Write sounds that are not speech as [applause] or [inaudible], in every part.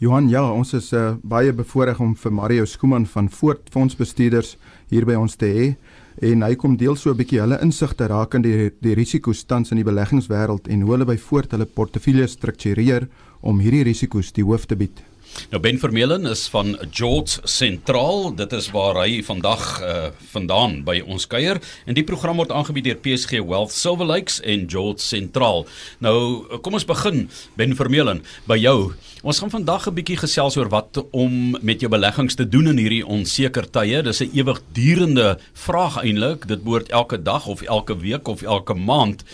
Johan, ja, ons is uh, baie bevoorreg om vir Mario Skooman van Voort Fondsbestuurders hier by ons te hê en hy kom deel so 'n bietjie hulle insigte rakende die, die risiko's tans in die beleggingswêreld en hoe hulle by Voort hulle portefeuilles struktureer om hierdie risiko's die hoof te bied. Nou Ben Vermeulen is van George Sentraal. Dit is waar hy vandag uh, vandaan by ons kuier en die program word aangebied deur PSG Wealth Silver Lakes en George Sentraal. Nou kom ons begin Ben Vermeulen by jou. Ons gaan vandag 'n bietjie gesels oor wat om met jou beleggings te doen in hierdie onseker tye. Dis 'n ewigdurende vraag eintlik. Dit behoort elke dag of elke week of elke maand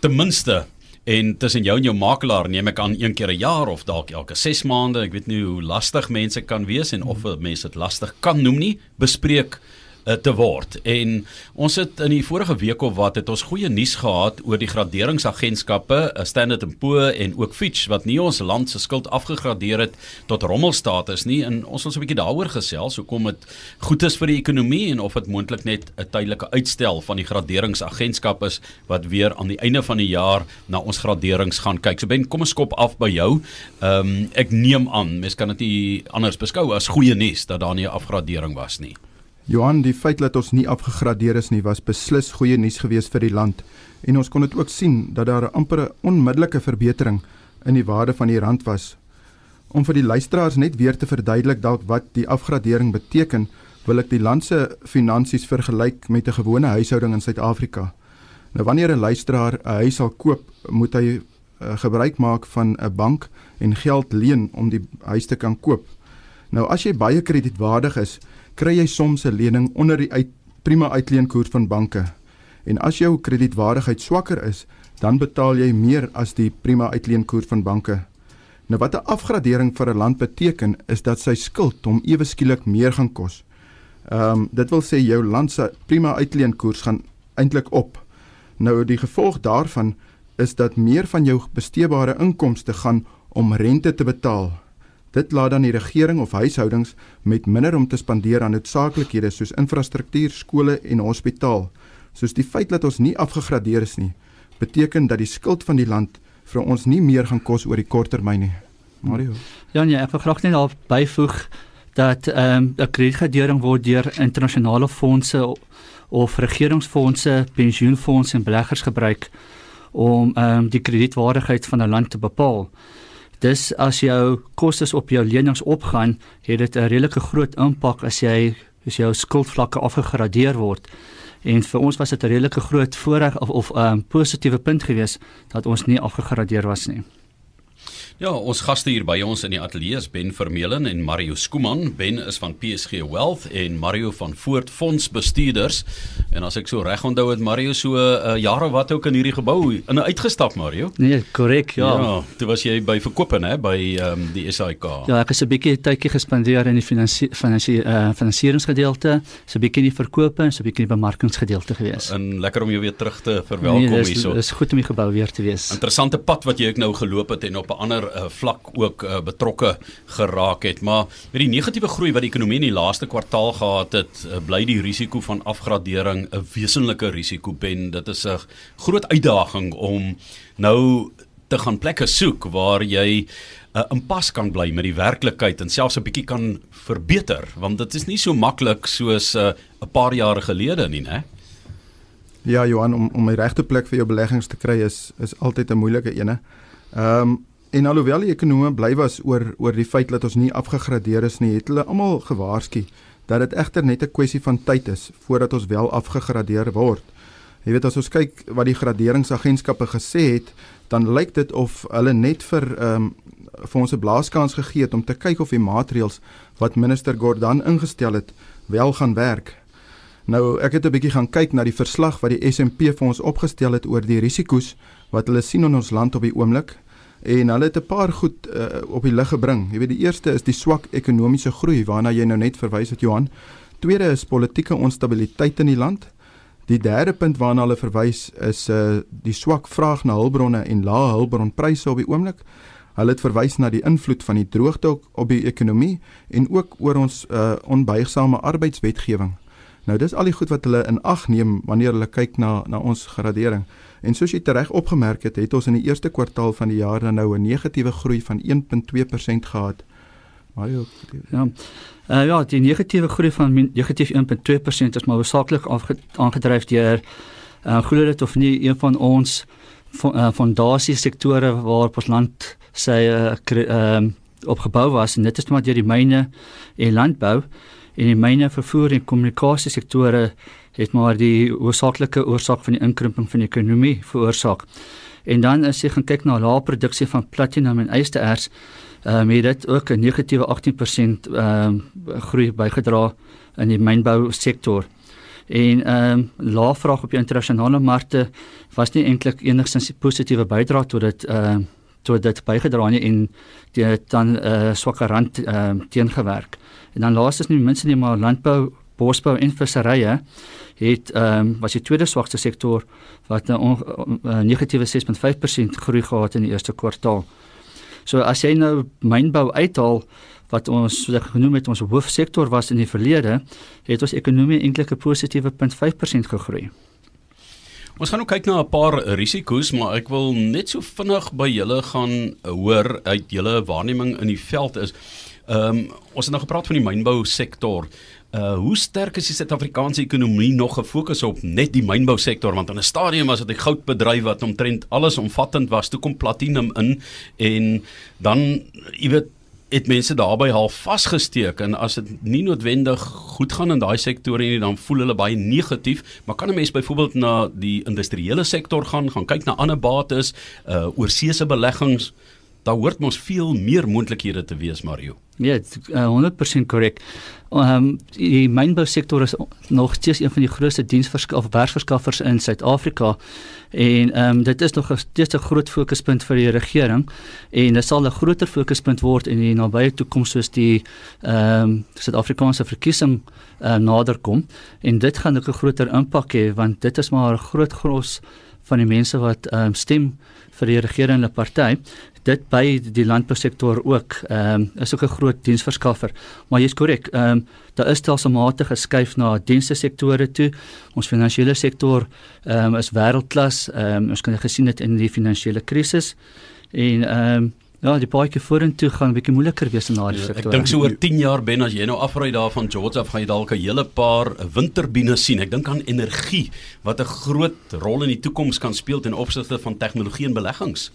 ten minste En tussen jou en jou makelaar neem ek aan een keer 'n jaar of dalk elke 6 maande, ek weet nie hoe lastig mense kan wees en of mense dit lastig kan noem nie, bespreek uh, te word. En ons het in die vorige week of wat het ons goeie nuus gehad oor die graderingsagentskappe, uh, Standard & Poor en ook Fitch wat nie ons land se skuld afgegradeer het tot rommelstatus nie. En ons wil so 'n bietjie daaroor gesels, hoekom dit goed is vir die ekonomie en of dit moontlik net 'n tydelike uitstel van die graderingsagentskap is wat weer aan die einde van die jaar na ons graderings gaan kyk. So Ben, kom ons skop af by jou. Ehm um, ek neem aan, mens kan dit nie anders beskou as goeie nuus dat daar nie 'n afgradering was nie. Johan, die feit dat ons nie afgegradeer is nie, was beslis goeie nuus geweest vir die land. En ons kon dit ook sien dat daar 'n ampere onmiddellike verbetering in die waarde van die rand was. Om vir die luisteraars net weer te verduidelik dalk wat die afgradering beteken, wil ek die land se finansies vergelyk met 'n gewone huishouding in Suid-Afrika. Nou wanneer 'n luisteraar 'n huis sal koop, moet hy uh, gebruik maak van 'n bank en geld leen om die huis te kan koop. Nou as jy baie kredietwaardig is, kry jy soms 'n lening onder die uit, prima uitleenkoers van banke. En as jou kredietwaardigheid swakker is, dan betaal jy meer as die prima uitleenkoers van banke. Nou wat 'n afgradering vir 'n land beteken, is dat sy skuld hom ewe skielik meer gaan kos. Ehm um, dit wil sê jou land se prima uitleenkoers gaan eintlik op. Nou die gevolg daarvan is dat meer van jou besteedbare inkomste gaan om rente te betaal. Dit laat dan die regering of huishoudings met minder om te spandeer aan noodsaaklikhede soos infrastruktuur, skole en hospitaal. Soos die feit dat ons nie afgegradeer is nie, beteken dat die skuld van die land vir ons nie meer gaan kos oor die kort termyn nie. Mario. Ja nee, ek wil graag net daar byvoeg dat ehm um, 'n kredietgradering word deur internasionale fondse of regeringsfondse, pensioenfondse en beleggers gebruik om ehm um, die kredietwaardigheid van 'n land te bepaal. Dis as jou kostes op jou lenings opgaan, het dit 'n redelike groot impak as jy as jou skuldvlakke afgegradeer word. En vir ons was dit 'n redelike groot voordeel of 'n um, positiewe punt gewees dat ons nie afgegradeer was nie. Ja, ons gaste hier by ons in die ateljee is Ben Vermeulen en Mario Skuman. Ben is van PSG Wealth en Mario van Voort Fonds Bestuurders. En as ek so reg onthou het Mario so 'n uh, eh, jare wat ook in hierdie gebou in 'n uitgestap Mario. Nee, korrek, ja. Ja, toe was jy by verkope hè by ehm um, die SAIK. Ja, ek het 'n bietjie tydjie gespandeer in die finansie finansie uh, finansieringsgedeelte, so 'n bietjie in die verkope en so 'n bietjie in die bemarkingsgedeelte gewees. En lekker om jou weer terug te verwelkom nee, hierso. Dit is goed om die gebou weer te wees. Interessante pad wat jy ek nou geloop het en op 'n ander uh, vlak ook uh, betrokke geraak het. Maar met die negatiewe groei wat die ekonomie in die laaste kwartaal gehad het, uh, bly die risiko van afgradering 'n wesenlike risiko ben. Dit is 'n groot uitdaging om nou te gaan plekke soek waar jy 'n uh, impas kan bly met die werklikheid en selfs 'n bietjie kan verbeter, want dit is nie so maklik soos 'n uh, paar jare gelede nie, né? Ja, Johan, om om die regte plek vir jou beleggings te kry is is altyd 'n moeilike ene. Ehm um, En alhoewel die ekonome bly was oor oor die feit dat ons nie afgegradeer is nie, het hulle almal gewaarsku dat dit egter net 'n kwessie van tyd is voordat ons wel afgegradeer word. Jy weet as ons kyk wat die graderingsagentskappe gesê het, dan lyk dit of hulle net vir ehm um, vir ons 'n blaaskans gegee het om te kyk of die maatreëls wat minister Gordhan ingestel het wel gaan werk. Nou, ek het 'n bietjie gaan kyk na die verslag wat die S&P vir ons opgestel het oor die risiko's wat hulle sien in ons land op die oomblik en hulle het 'n paar goed uh, op die lig gebring. Jy weet die eerste is die swak ekonomiese groei waarna jy nou net verwys het Johan. Tweede is politieke onstabiliteit in die land. Die derde punt waarna hulle verwys is uh die swak vraag na hulpbronne en lae hulpbronpryse op die oomblik. Hulle het verwys na die invloed van die droogte op die ekonomie en ook oor ons uh onbuigsame arbeidswetgewing. Nou dis al die goed wat hulle in ag neem wanneer hulle kyk na na ons gradering. En soos jy reg opgemerk het, het ons in die eerste kwartaal van die jaar dan nou 'n negatiewe groei van 1.2% gehad. Mario. Ja. Uh, ja, die negatiewe groei van negatief 1.2% is maar hoofsaaklik aangedryf deur uh, glo dit of nie een van ons uh, fondasie sektore waar ons land sy ehm uh, uh, opgebou was en dit is maar deur die myne en landbou en die myne vervoer en kommunikasie sektore het maar die oorsaaklike oorsaak van die inkrimping van die ekonomie veroorsaak. En dan as jy gaan kyk na lae produksie van platinum en ystererts, ehm um, het dit ook 'n negatiewe 18% ehm um, groei bygedra in die mynbou sektor. En ehm um, lae vraag op die internasionale markte was nie eintlik enigsins 'n positiewe bydrae tot dit ehm uh, tot dit bygedra nie en dit dan 'n uh, swakker rand ehm um, teengewerk. En dan laastens nie minste nie maar landbou, bosbou en visserye het ehm um, was die tweede swakste sektor wat 'n negatiewe 6.5% groei gehad in die eerste kwartaal. So as jy nou mynbou uithaal wat ons so genoem het ons hoofsektor was in die verlede, het ons ekonomie eintlik 'n positiewe 0.5% gegroei. Ons gaan nou kyk na 'n paar risiko's, maar ek wil net so vinnig by julle gaan hoor uit julle waarneming in die veld is. Ehm um, ons het nou gepraat van die mynbou sektor. Uh hoe sterk is die Suid-Afrikaanse ekonomie nog gefokus op net die mynbou sektor want in 'n stadium was dit 'n goudbedryf wat omtrent alles omvattend was. Toe kom platinum in en dan jy weet het mense daarbey half vasgesteek. En as dit nie noodwendig goed gaan in daai sektore nie dan voel hulle baie negatief. Maar kan 'n mens byvoorbeeld na die industriële sektor gaan gaan kyk na ander bates uh oorseese beleggings daar hoort mos veel meer moontlikhede te wees Mario. Ja, uh, 100% korrek. Ehm um, die mynbou sektor is nog steeds een van die grootste diensverskaffers of werksverskaffers in Suid-Afrika. En ehm um, dit is nog steeds 'n groot fokuspunt vir die regering. En dit sal 'n groter fokuspunt word in die nabye toekoms soos die ehm um, Suid-Afrikaanse verkiesing uh, naderkom en dit gaan ook 'n groter impak hê want dit is maar 'n groot gros van die mense wat ehm um, stem vir die regerende party dit by die landbousektor ook ehm um, is ook 'n groot diensverskaffer. Maar jy's korrek. Ehm um, daar is stelselmatig geskuif na dienste sektore toe. Ons finansiële sektor ehm um, is wêreldklas. Ehm um, ons kan gesien dit in die finansiële krisis en ehm um, Ja, die paadjie vorentoe gaan 'n bietjie moeiliker wees in daardie ja, sektor. Ek dink so oor 10 jaar ben as jy nou afry daar van George af gaan jy dalk 'n hele paar windturbine sien. Ek dink aan energie wat 'n groot rol in die toekoms kan speel ten opsigte van tegnologie en beleggings.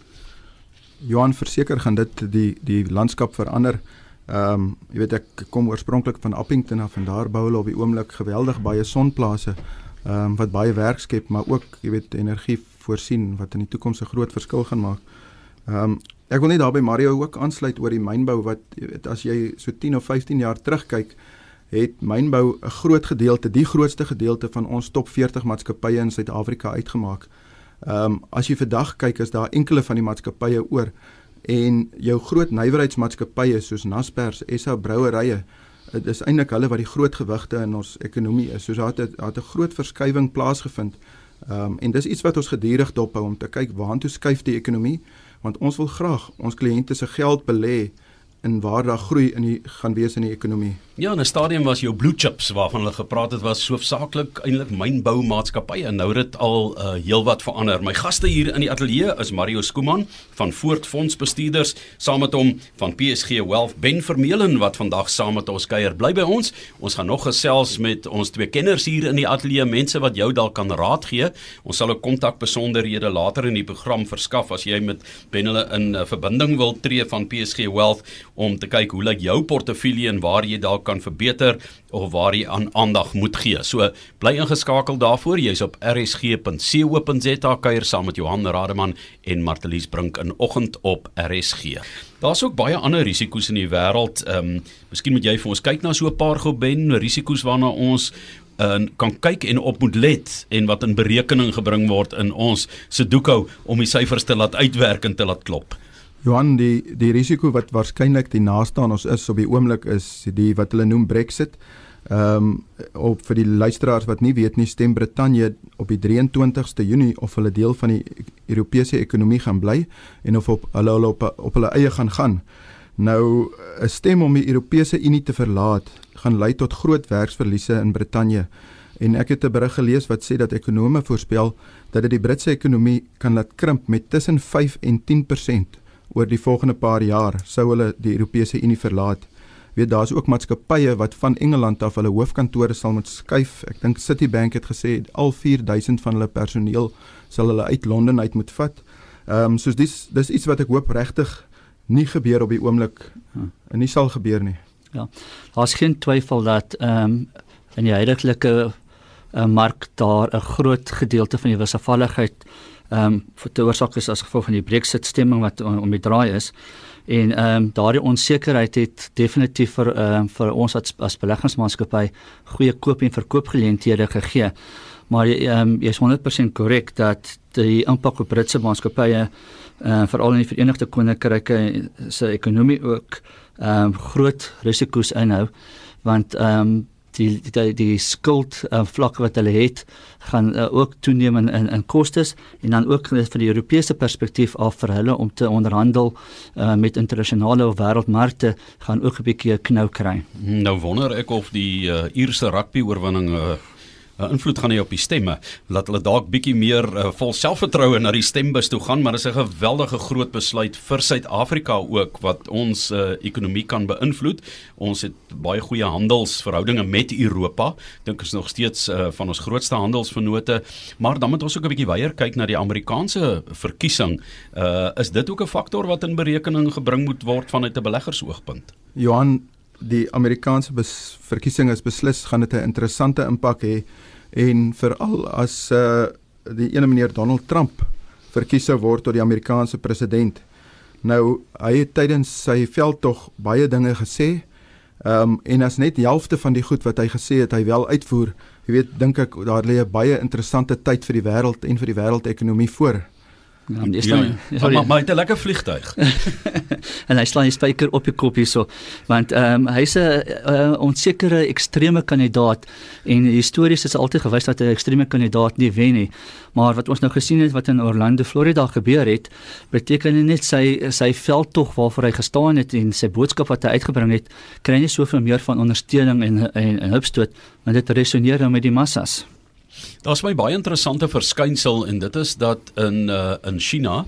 Johan verseker gaan dit die die landskap verander. Ehm um, jy weet ek kom oorspronklik van Appington af en daar bou hulle op die oomblik geweldig baie sonplase ehm um, wat baie werk skep, maar ook jy weet energie voorsien wat in die toekoms 'n groot verskil gaan maak. Ehm um, ek wil net daarby Mario ook aansluit oor die mynbou wat jy weet as jy so 10 of 15 jaar terugkyk het mynbou 'n groot gedeelte, die grootste gedeelte van ons top 40 maatskappye in Suid-Afrika uitgemaak. Ehm um, as jy vandag kyk is daar enkele van die maatskappye oor en jou groot nywerheidsmaatskappye soos Naspers, SA Brouwerye, dit is eintlik hulle wat die groot gewigte in ons ekonomie is. Soos daar het daar 'n groot verskywing plaasgevind. Ehm um, en dis iets wat ons gedurig dophou om te kyk waantoe skuif die ekonomie want ons wil graag ons kliënte se geld belê in waar daar groei in die gaan wees in die ekonomie. Ja, in 'n stadium was jou blue chips waarvan hulle gepraat het was hoofsaaklik eintlik mynboumaatskappye en nou het dit al uh, heelwat verander. My gaste hier in die ateljee is Mario Skuman van Voort Fondsbestuurders, saam met hom van PSG Wealth Ben Vermeulen wat vandag saam met ons kuier. Bly by ons. Ons gaan nog gesels met ons twee kenners hier in die ateljee, mense wat jou dalk kan raad gee. Ons sal 'n kontak besonderhede later in die program verskaf as jy met Ben hulle in uh, verbinding wil tree van PSG Wealth om te kyk hoe lyk jou portefeulje en waar jy dalk kan verbeter of waar jy aan aandag moet gee. So bly ingeskakel daarvoor. Jy's op rsg.co.za kuier saam met Johan Rademan en Martelies Brink in oggend op RSG. Daar's ook baie ander risiko's in die wêreld. Ehm, um, miskien moet jy vir ons kyk na so 'n paar geben risiko's waarna ons en uh, kan kyk en op moet let en wat in berekening gebring word in ons Sudoku om die syfers te laat uitwerk en te laat klop. Johan die die risiko wat waarskynlik die naaste aan ons is op die oomblik is die wat hulle noem Brexit. Ehm um, op vir die luisteraars wat nie weet nie stem Brittanje op die 23ste Junie of hulle deel van die Europese ekonomie gaan bly en of op hulle hulle op op hulle eie gaan gaan. Nou 'n stem om die Europese Unie te verlaat gaan lei tot groot werksverliese in Brittanje. En ek het 'n berig gelees wat sê dat ekonome voorspel dat dit die Britse ekonomie kan laat krimp met tussen 5 en 10% oor die volgende paar jaar sou hulle die Europese Unie verlaat. weet daar's ook maatskappye wat van Engeland af hulle hoofkantore sal moet skuif. Ek dink Citibank het gesê al 4000 van hulle personeel sal hulle uit Londen uit moet vat. Ehm um, soos dis dis iets wat ek hoop regtig nie gebeur op die oomblik en nie sal gebeur nie. Ja. Daar's geen twyfel dat ehm um, in die huidige uh, mark daar 'n groot gedeelte van die wisselvalligheid ehm um, veroorsaak is as gevolg van die Brexit stemming wat om, om die draai is. En ehm um, daardie onsekerheid het definitief vir ehm um, vir ons as, as beleggingsmaatskappy goeie koop en verkoopgeleenthede gegee. Maar ehm um, jy is 100% korrek dat die impak op Britse maatskappye uh, veral in die Verenigde Koninkryk se ekonomie ook ehm um, groot risiko's inhou want ehm um, die die die skuld uh, vlak wat hulle het gaan uh, ook toeneem in, in in kostes en dan ook van die Europese perspektief af vir hulle om te onderhandel uh, met internasionale of wêreldmarkte gaan ook 'n bietjie knou kry. Nou wonder ek of die uh, Ierse rugby oorwinning 'n uh, invloed gaan hê op die stemme. Laat hulle dalk bietjie meer uh, vol selfvertroue na die stembus toe gaan, maar dit is 'n geweldige groot besluit vir Suid-Afrika ook wat ons uh, ekonomie kan beïnvloed. Ons het baie goeie handelsverhoudinge met Europa. Dink is nog steeds uh, van ons grootste handelsvennote, maar dan moet ons ook 'n bietjie weier kyk na die Amerikaanse verkiesing. Uh, is dit ook 'n faktor wat in berekening gebring moet word vanuit 'n beleggersoogpunt? Johan die Amerikaanse verkiesing is beslis gaan dit 'n interessante impak hê en veral as uh die ene meneer Donald Trump verkies sou word tot die Amerikaanse president. Nou hy het tydens sy veldtog baie dinge gesê. Ehm um, en as net die helfte van die goed wat hy gesê het hy wel uitvoer, jy weet dink ek daar lê 'n baie interessante tyd vir die wêreld en vir die wêreldekonomie voor. Ja, die staan, ja, ja. maar maar hy het 'n lekker vliegtuig. [laughs] en hy slaan die spyker op die kop hierso. Want ehm um, hy's 'n uh, onsekere ekstreme kandidaat en histories is altyd gewys dat 'n ekstreme kandidaat nie wen nie. Maar wat ons nou gesien het wat in Orlando, Florida gebeur het, beteken net sy sy veldtog waarvoor hy gestaan het en sy boodskap wat hy uitgebring het, kry nie soveel meer van ondersteuning en en, en hupstoot, want dit resoneer nou met die massas. Daar's my baie interessante verskynsel en dit is dat in uh, in China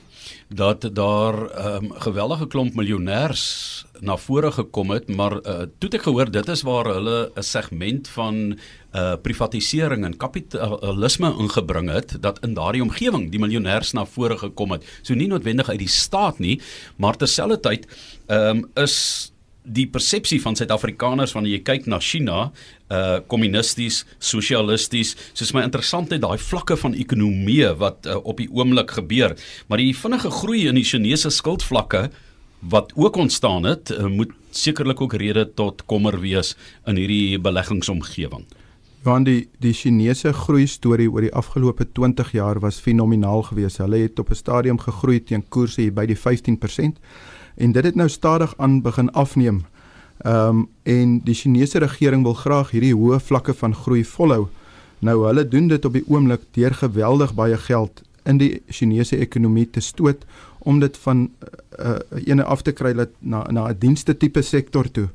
dat daar 'n um, geweldige klomp miljonêers na vore gekom het, maar uh, toe ek gehoor dit is waar hulle 'n segment van uh privatisering en kapitalisme ingebring het dat in daardie omgewing die miljonêers na vore gekom het. So nie noodwendig uit die staat nie, maar terselfdertyd ehm um, is die persepsie van Suid-Afrikaners wanneer jy kyk na China, uh kommunisties, sosialisties, soos my interessant het daai vlakke van ekonomie wat uh, op die oomblik gebeur, maar die vinnige groei in die Chinese skuldvlakke wat ook ontstaan het, uh, moet sekerlik ook rede tot kommer wees in hierdie beleggingsomgewing. Want die die Chinese groei storie oor die afgelope 20 jaar was fenomenaal geweest. Hulle het op 'n stadium gegroei teen koerse hier by die 15% en dit het nou stadig aan begin afneem. Ehm um, en die Chinese regering wil graag hierdie hoë vlakke van groei volhou. Nou hulle doen dit op die oomblik deur geweldig baie geld in die Chinese ekonomie te stoot om dit van 'n uh, eh, uh, ene af te kry dat na na 'n dienste tipe sektor toe.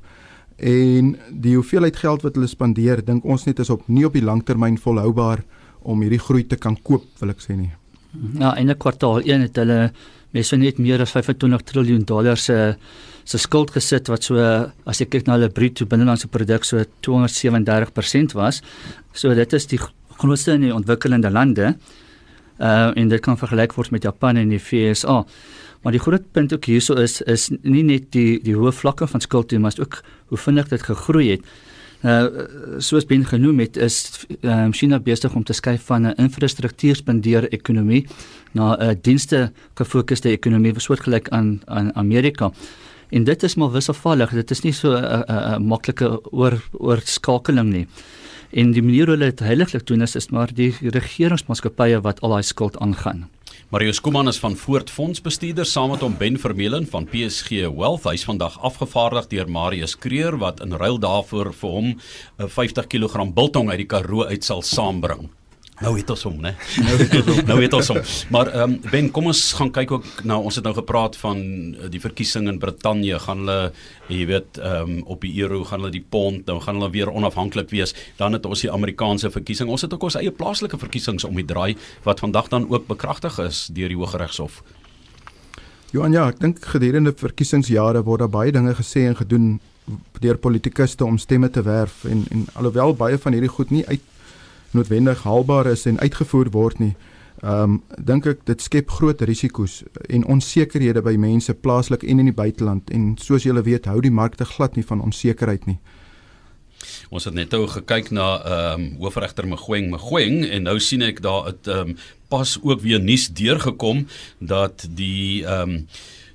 En die hoeveelheid geld wat hulle spandeer, dink ons net is op nie op die langtermyn volhoubaar om hierdie groei te kan koop, wil ek sê nie. Ja, in 'n kwartaal 1 het hulle mes so net meer as 25 trilljoen dollar se se skuld gesit wat so as jy kyk na hulle bruto binnelandse produk so 237% was. So dit is die grootste in die ontwikkelende lande. Uh en dit kan vergelyk word met Japan en die VSA. Maar die groot punt ook hierso is is nie net die die hoë vlakke van skuld nie, maar ook hoe vinnig dit gegroei het. Uh soos Ben genoem het is um, China besig om te skuif van 'n infrastruktuurspandeer ekonomie na 'n dienste gefokusde ekonomie soortgelyk aan aan Amerika. En dit is maar wisselvallig. Dit is nie so 'n uh, uh, maklike oor oorskakeling nie. En die manier hoe hulle dit heiliglik doen is, is maar die regeringsmaatskappye wat al daai skuld aangaan. Marius Kuman is van Voort Fondsbestuurder saam met hom Ben Vermeulen van PSG Wealth. Hy's vandag afgevaardig deur Marius Kreer wat in ruil daarvoor vir hom 'n 50 kg biltong uit die Karoo uit sal saambring. Nou het ons hom, né? [laughs] Nou het ons hom. nou het ons hom. Maar ehm um, Ben, kom ons gaan kyk ook nou ons het nou gepraat van eh, die verkiesing in Brittanje. Gaan hulle jy weet ehm um, op die euro gaan hulle die pond, nou gaan hulle weer onafhanklik wees. Dan het ons die Amerikaanse verkiesing. Ons het ook ons eie plaaslike verkiesings om die draai wat vandag dan ook bekragtig is deur die Hooggeregshof. Johan ja, ek dink gedurende verkiesingsjare word daar baie dinge gesê en gedoen deur politikuste om stemme te werf en en alhoewel baie van hierdie goed nie uit noodwendig haalbaar is en uitgevoer word nie, ehm um, dink ek dit skep groot risiko's en onsekerhede by mense plaaslik en in die buiteland en soos julle weet hou die markte glad nie van onsekerheid nie. Ons het net ou gekyk na ehm um, hoofregter Mgoeng Mgoeng en nou sien ek daar het ehm um, pas ook weer nuus deurgekom dat die ehm um,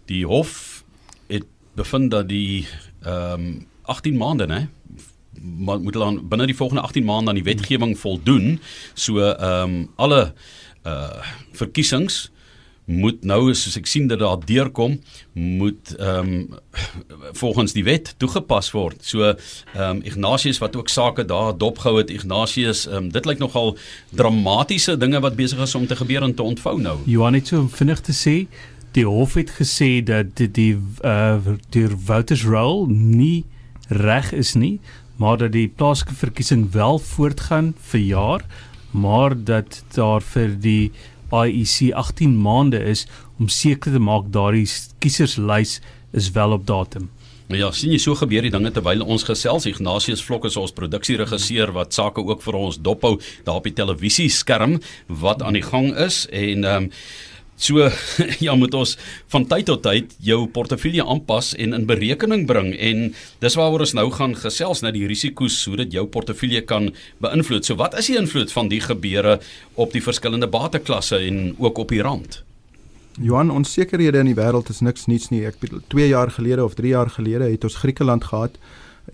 die hof het bevind dat die ehm um, 18 maande nê moet hulle binne die volgende 18 maande aan die wetgewing voldoen. So ehm um, alle uh verkiesings moet nou soos ek sien dat daar deurkom moet ehm um, volgens die wet toegepas word. So ehm um, Ignatius wat ook sake daar dopgehou het Ignatius ehm um, dit lyk nogal dramatiese dinge wat besig is om te gebeur en te ontvou nou. Johan het so vinnig te sê die hof het gesê dat die die uh die voters roll nie reg is nie maar dat die plaaslike verkiesing wel voortgaan vir jaar maar dat daar vir die IEC 18 maande is om seker te maak daardie kieserslys is wel op datum. Ja, sien jy so gebeur die dinge terwyl ons gesels Ignatius Vlok is ons produksieregisseur wat sake ook vir ons dophou daar op die televisieskerm wat aan die gang is en ehm um, So [laughs] ja, moet ons van tyd tot tyd jou portefeulje aanpas en in berekening bring en dis waaroor ons nou gaan gesels na die risiko's hoe dit jou portefeulje kan beïnvloed. So wat is die invloed van die gebeure op die verskillende bateklasse en ook op die rand? Johan, onsekerhede in die wêreld is niks nuuts nie. Ek bedoel 2 jaar gelede of 3 jaar gelede het ons Griekeland gehad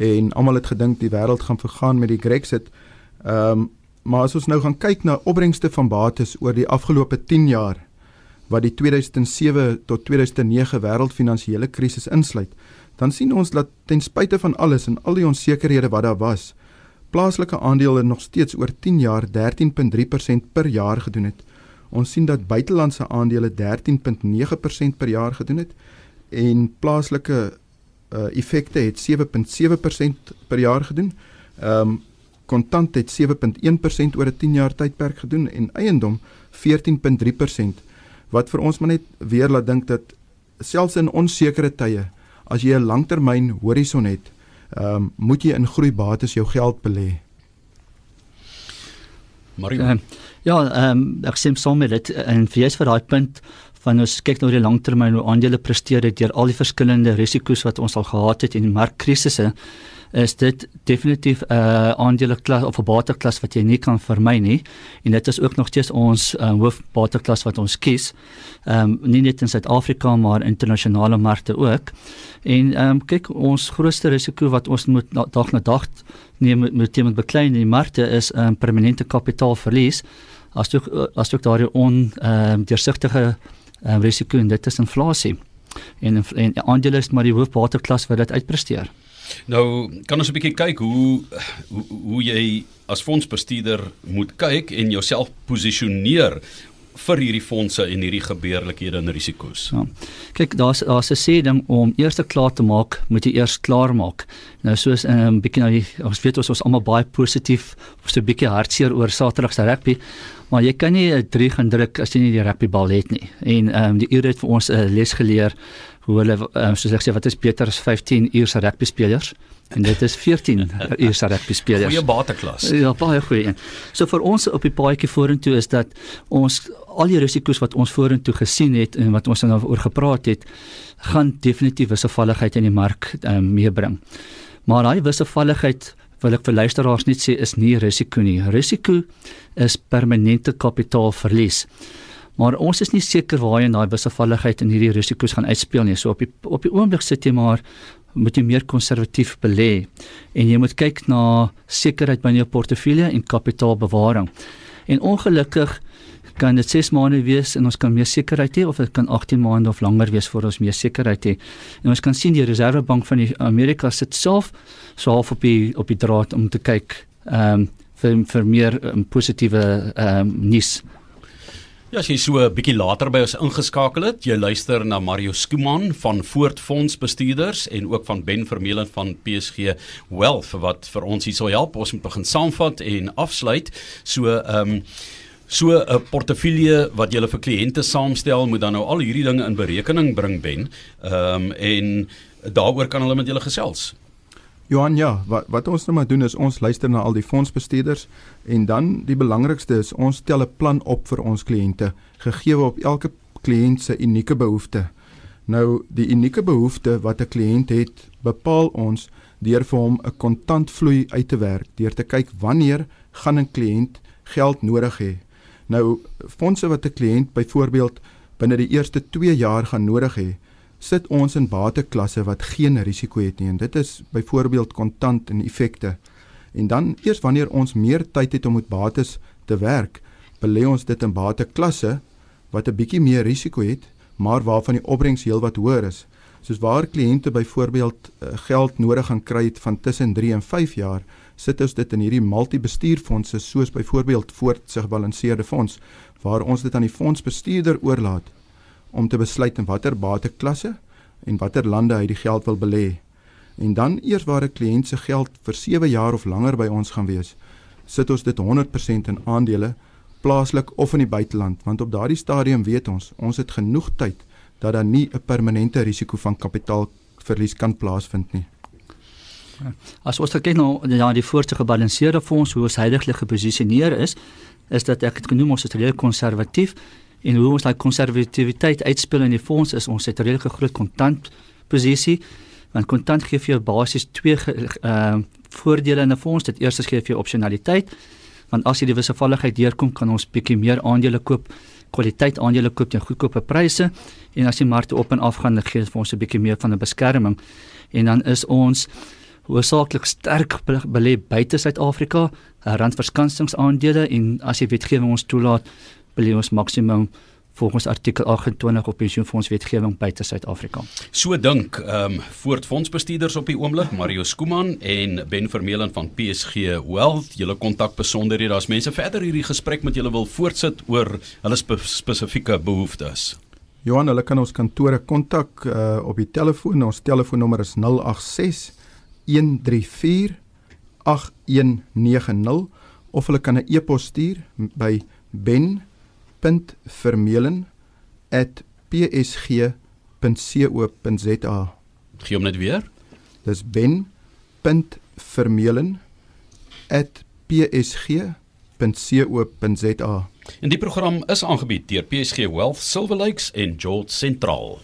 en almal het gedink die wêreld gaan vergaan met die Brexit. Ehm um, maar as ons nou gaan kyk na opbrengste van bates oor die afgelope 10 jaar wat die 2007 tot 2009 wêreldfinansiële krisis insluit, dan sien ons dat ten spyte van alles en al die onsekerhede wat daar was, plaaslike aandele nog steeds oor 10 jaar 13.3% per jaar gedoen het. Ons sien dat buitelandse aandele 13.9% per jaar gedoen het en plaaslike uh, effekte het 7.7% per jaar gedoen. Ehm um, kontant het 7.1% oor 'n 10 jaar tydperk gedoen en eiendom 14.3% wat vir ons maar net weer laat dink dat selfs in onsekere tye as jy 'n langtermyn horison het, ehm um, moet jy in groeibates jou geld belê. Mario. Uh, ja, ehm um, ek sê saam met dit en vir jy's vir daai punt van ons kyk nou die langtermyn hoe aandele presteer het deur al die verskillende risiko's wat ons al gehad het in die markkrisisse is dit definitief 'n uh, aandeleklas of 'n bateklas wat jy nie kan vermy nie en dit is ook nog steeds ons uh, hoofbateklas wat ons kies. Ehm um, nie net in Suid-Afrika maar internasionale markte ook. En ehm um, kyk ons grootste risiko wat ons moet dag na dag neem met met teenoor beklein in die markte is 'n um, permanente kapitaalverlies as jy as jy daardie on ehm um, deursigtige um, risiko en dit is inflasie. En en aandele is maar die hoofbateklas wat dit uitpresteer. Nou kan ons 'n bietjie kyk hoe, hoe hoe jy as fondsbestuurder moet kyk en jouself posisioneer vir hierdie fondse en hierdie gebeurlikhede en risiko's. Ja. Kyk, daar's daar's 'n sê ding om eers klaar te maak, moet jy eers klaar maak. Nou soos 'n um, ehm, bietjie nou ons weet ons is almal baie positief, so 'n bietjie hartseer oor Saterdag se rugby, maar jy kan nie 'n drie gaan druk as jy nie die rugbybal het nie. En ehm um, die ure het vir ons 'n les geleer hoe hulle um, soos ek sê wat is beter as 15 uur se rugby spelers en dit is 14 uur se rugby spelers. Goeie bateklas. Ja, baie goeie. So vir ons op die paadjie vorentoe is dat ons al die risiko's wat ons vorentoe gesien het en wat ons nou oor gepraat het, gaan definitief wisselvalligheid in die mark um, meebring. Maar daai wisselvalligheid wil ek vir luisteraars net sê is nie risiko nie. Risiko is permanente kapitaalverlies. Maar ons is nie seker waar jy daai wisselvalligheid en hierdie risiko's gaan uitspeel nie. So op die op die oomblik sit jy maar moet jy meer konservatief belê en jy moet kyk na sekerheid binne jou portefeulje en kapitaalbewaring. En ongelukkig kan dit 6 maande wees en ons kan meer sekerheid hê of dit kan 18 maande of langer wees voor ons meer sekerheid het. En ons kan sien die Reservebank van die Amerika sit self so half op die op die draad om te kyk ehm um, vir vir meer um, positiewe ehm um, nuus Ja, as jy so 'n bietjie later by ons ingeskakel het, jy luister na Mario Skuman van Voortfonds Bestuurders en ook van Ben Vermeulen van PSG Wealth wat vir ons hier sal help. Ons moet begin saamvat en afsluit. So, ehm um, so 'n portefeulje wat jy vir kliënte saamstel, moet dan nou al hierdie dinge in berekening bring Ben. Ehm um, en daaroor kan hulle met julle gesels. Johan, ja, wat wat ons nou maar doen is ons luister na al die fondsbestuurders en dan die belangrikste is ons stel 'n plan op vir ons kliënte gegee op elke kliënt se unieke behoefte. Nou die unieke behoefte wat 'n kliënt het, bepaal ons deur vir hom 'n kontantvloei uit te werk, deur te kyk wanneer gaan 'n kliënt geld nodig hê. Nou fondse wat 'n kliënt byvoorbeeld binne die eerste 2 jaar gaan nodig hê, sit ons in bateklasse wat geen risiko het nie. En dit is byvoorbeeld kontant en effekte. En dan eers wanneer ons meer tyd het om met bates te werk, belê ons dit in bateklasse wat 'n bietjie meer risiko het, maar waarvan die opbrengs heelwat hoër is. Soos waar kliënte byvoorbeeld uh, geld nodig gaan kry het van tussen 3 en 5 jaar, sit ons dit in hierdie multibestuurfondse soos byvoorbeeld voortsig gebalanseerde fonds waar ons dit aan die fondsbestuurder oorlaat om te besluit in watter bateklasse en watter lande hy die geld wil belê. En dan eers waar 'n kliënt se geld vir 7 jaar of langer by ons gaan wees, sit ons dit 100% in aandele plaaslik of in die buiteland want op daardie stadium weet ons ons het genoeg tyd dat daar nie 'n permanente risiko van kapitaalverlies kan plaasvind nie. As ons kyk na ja, die voorste gebalanseerde fonds hoe ons heidaglik geposisioneer is, is dat ek het genoem ons is redelik konservatief en hoe ons daai konservatiwiteit uitspel in die fonds is ons het 'n redelike groot kontant posisie want kontant gee vir jou basies twee ehm uh, voordele in 'n fonds. Dit eerste gee vir jou opsionaliteit want as jy die wisselvalligheid deurkom kan ons bietjie meer aandele koop kwaliteit aandele koop teen goedkope pryse. En as die markte op en af gaan dan gee dit vir ons 'n bietjie meer van 'n beskerming. En dan is ons hoofsaaklik sterk belê buite Suid-Afrika, randverskansingaandele en as jy wetgewing ons toelaat, belê ons maksimum volgens artikel 28 op pensioenfonds wetgewing buite Suid-Afrika. So dink ehm um, voortfondsbestuurders op die oomblik Mario Skuman en Ben Vermeulen van PSG Wealth. Julle kontak besonderhede as mense verder hierdie gesprek met julle wil voortsit oor hulle spe spesifieke behoeftes. Johan, hulle kan ons kantore kontak uh, op die telefoon. Ons telefoonnommer is 086 134 8190 of hulle kan 'n e-pos stuur by ben.vermeulen@psg.co.za. Gee hom net weer. Dis ben.vermeulen@psg.co.za. En die program is aangebied deur PSG Wealth, Silver Lakes en George Sentraal.